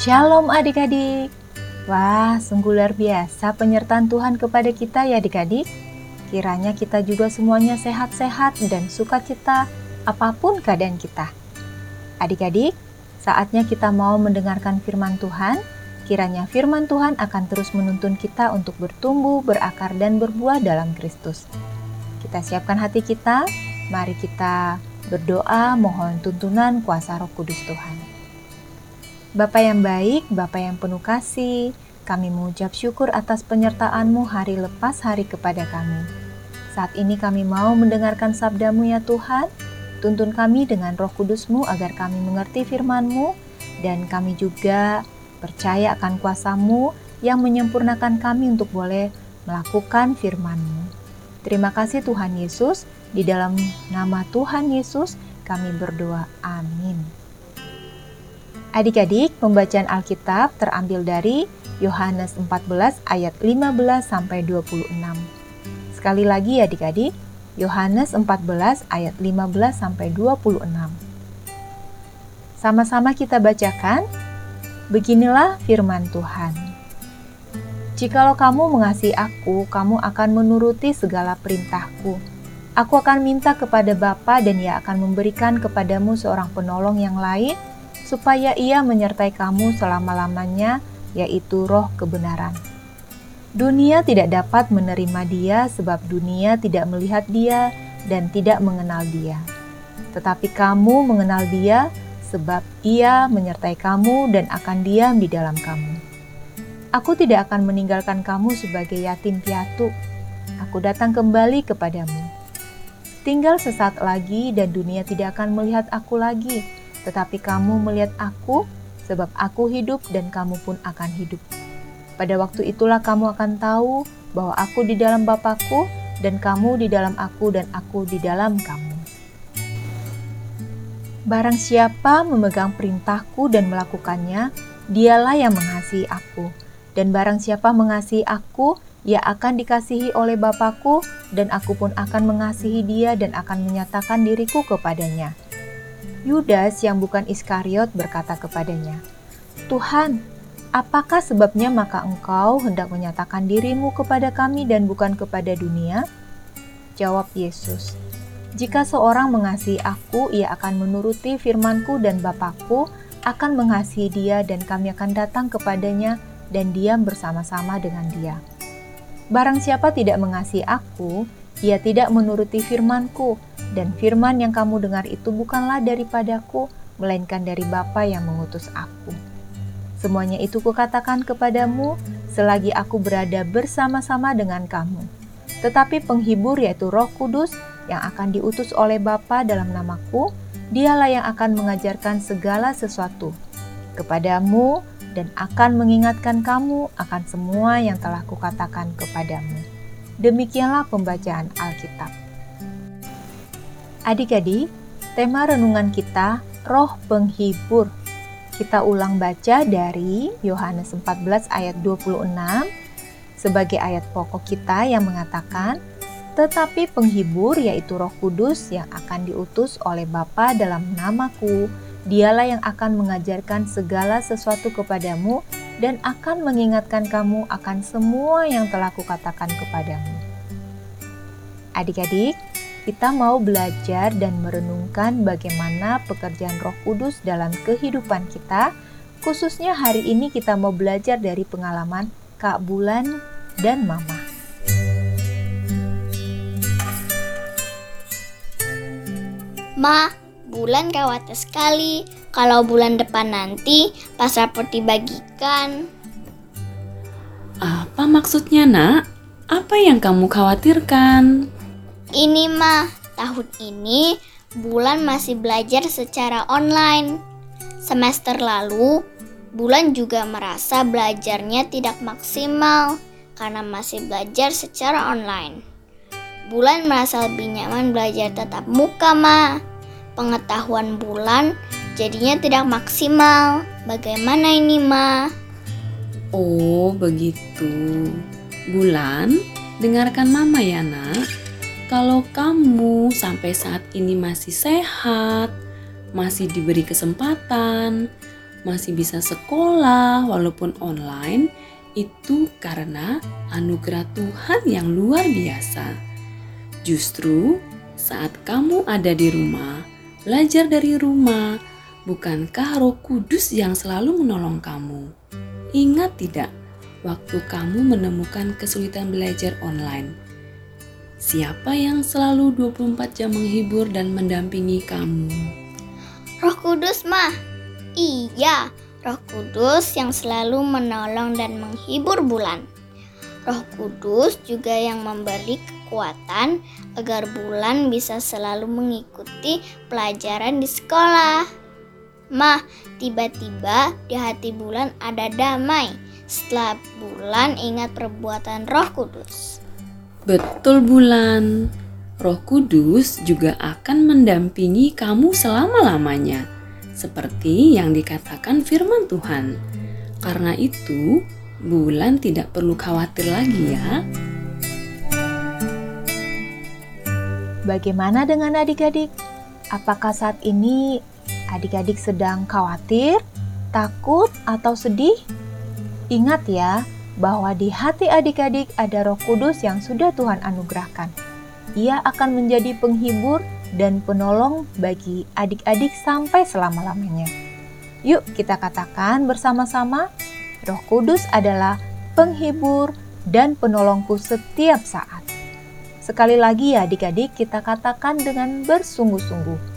Shalom adik-adik. Wah, sungguh luar biasa penyertaan Tuhan kepada kita ya adik-adik. Kiranya kita juga semuanya sehat-sehat dan sukacita apa pun keadaan kita. Adik-adik, saatnya kita mau mendengarkan firman Tuhan. Kiranya firman Tuhan akan terus menuntun kita untuk bertumbuh, berakar, dan berbuah dalam Kristus. Kita siapkan hati kita, mari kita berdoa mohon tuntunan kuasa roh kudus Tuhan. Bapa yang baik, Bapa yang penuh kasih, kami mengucap syukur atas penyertaan-Mu hari lepas hari kepada kami. Saat ini kami mau mendengarkan sabda-Mu ya Tuhan, tuntun kami dengan roh kudus-Mu agar kami mengerti firman-Mu, dan kami juga percaya akan kuasa-Mu yang menyempurnakan kami untuk boleh melakukan firman-Mu. Terima kasih Tuhan Yesus, di dalam nama Tuhan Yesus kami berdoa. Amin. Adik-adik, pembacaan Alkitab terambil dari Yohanes 14 ayat 15 sampai 26. Sekali lagi adik-adik, Yohanes 14 ayat 15 sampai 26. Sama-sama kita bacakan. Beginilah firman Tuhan. Jikalau kamu mengasihi aku, kamu akan menuruti segala perintahku. Aku akan minta kepada Bapa dan ia akan memberikan kepadamu seorang penolong yang lain supaya ia menyertai kamu selama-lamanya, yaitu roh kebenaran. Dunia tidak dapat menerima dia sebab dunia tidak melihat dia dan tidak mengenal dia. Tetapi kamu mengenal dia sebab ia menyertai kamu dan akan diam di dalam kamu. Aku tidak akan meninggalkan kamu sebagai yatim piatu. Aku datang kembali kepadamu. Tinggal sesaat lagi dan dunia tidak akan melihat aku lagi, tetapi kamu melihat aku, sebab aku hidup dan kamu pun akan hidup. Pada waktu itulah kamu akan tahu bahwa aku di dalam Bapakku, dan kamu di dalam aku, dan aku di dalam kamu. Barang siapa memegang perintahku dan melakukannya, dialah yang mengasihi aku. Dan barang siapa mengasihi aku, ia akan dikasihi oleh Bapakku, dan aku pun akan mengasihi dia dan akan menyatakan diriku kepadanya.' Yudas yang bukan Iskariot berkata kepadanya, "Tuhan, apakah sebabnya maka engkau hendak menyatakan dirimu kepada kami dan bukan kepada dunia?" Jawab Yesus, "Jika seorang mengasihi aku, ia akan menuruti firmanku dan Bapakku akan mengasihi dia dan kami akan datang kepadanya dan diam bersama-sama dengan dia. Barang siapa tidak mengasihi aku, ia tidak menuruti firmanku, dan firman yang kamu dengar itu bukanlah daripadaku, melainkan dari Bapa yang mengutus aku. Semuanya itu kukatakan kepadamu selagi aku berada bersama-sama dengan kamu. Tetapi penghibur yaitu roh kudus yang akan diutus oleh Bapa dalam namaku, dialah yang akan mengajarkan segala sesuatu kepadamu dan akan mengingatkan kamu akan semua yang telah kukatakan kepadamu. Demikianlah pembacaan Alkitab. Adik-adik, tema renungan kita Roh Penghibur. Kita ulang baca dari Yohanes 14 ayat 26 sebagai ayat pokok kita yang mengatakan, tetapi penghibur yaitu Roh Kudus yang akan diutus oleh Bapa dalam namaku, dialah yang akan mengajarkan segala sesuatu kepadamu dan akan mengingatkan kamu akan semua yang telah kukatakan kepadamu. Adik-adik, kita mau belajar dan merenungkan bagaimana pekerjaan Roh Kudus dalam kehidupan kita. Khususnya hari ini kita mau belajar dari pengalaman Kak Bulan dan Mama. Ma, Bulan khawatir sekali kalau bulan depan nanti pas rapor dibagikan. Apa maksudnya, Nak? Apa yang kamu khawatirkan? Ini mah, tahun ini bulan masih belajar secara online. Semester lalu, bulan juga merasa belajarnya tidak maksimal karena masih belajar secara online. Bulan merasa lebih nyaman belajar tatap muka, Ma pengetahuan bulan jadinya tidak maksimal. Bagaimana ini, Ma? Oh, begitu. Bulan, dengarkan Mama ya, Nak. Kalau kamu sampai saat ini masih sehat, masih diberi kesempatan, masih bisa sekolah walaupun online itu karena anugerah Tuhan yang luar biasa. Justru saat kamu ada di rumah, belajar dari rumah, bukankah Roh Kudus yang selalu menolong kamu? Ingat tidak, waktu kamu menemukan kesulitan belajar online, siapa yang selalu 24 jam menghibur dan mendampingi kamu? Roh Kudus mah. Iya, Roh Kudus yang selalu menolong dan menghibur bulan. Roh Kudus juga yang memberi kekuatan agar bulan bisa selalu mengikuti pelajaran di sekolah. Mah, tiba-tiba di hati bulan ada damai setelah bulan ingat perbuatan Roh Kudus. Betul bulan. Roh Kudus juga akan mendampingi kamu selama-lamanya seperti yang dikatakan firman Tuhan. Karena itu, bulan tidak perlu khawatir lagi ya. Bagaimana dengan adik-adik? Apakah saat ini adik-adik sedang khawatir, takut, atau sedih? Ingat ya, bahwa di hati adik-adik ada Roh Kudus yang sudah Tuhan anugerahkan. Ia akan menjadi penghibur dan penolong bagi adik-adik sampai selama-lamanya. Yuk kita katakan bersama-sama, Roh Kudus adalah penghibur dan penolongku setiap saat. Sekali lagi ya adik-adik kita katakan dengan bersungguh-sungguh.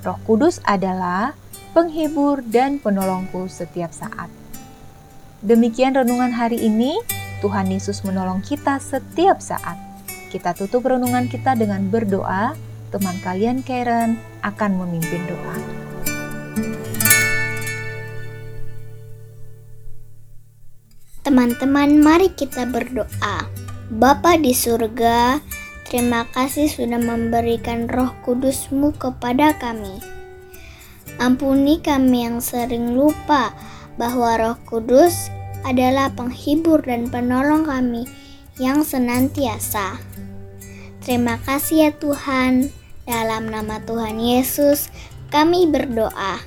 Roh Kudus adalah penghibur dan penolongku setiap saat. Demikian renungan hari ini, Tuhan Yesus menolong kita setiap saat. Kita tutup renungan kita dengan berdoa teman kalian Karen akan memimpin doa. Teman-teman, mari kita berdoa. Bapa di surga, terima kasih sudah memberikan roh kudusmu kepada kami. Ampuni kami yang sering lupa bahwa roh kudus adalah penghibur dan penolong kami yang senantiasa. Terima kasih ya Tuhan. Dalam nama Tuhan Yesus, kami berdoa.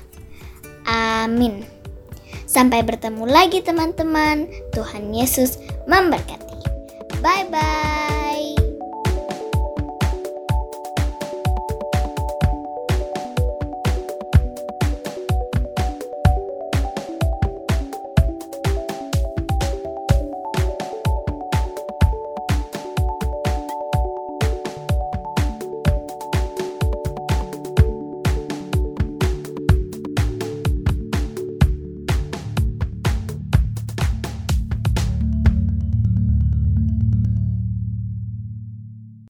Amin. Sampai bertemu lagi, teman-teman. Tuhan Yesus memberkati. Bye bye.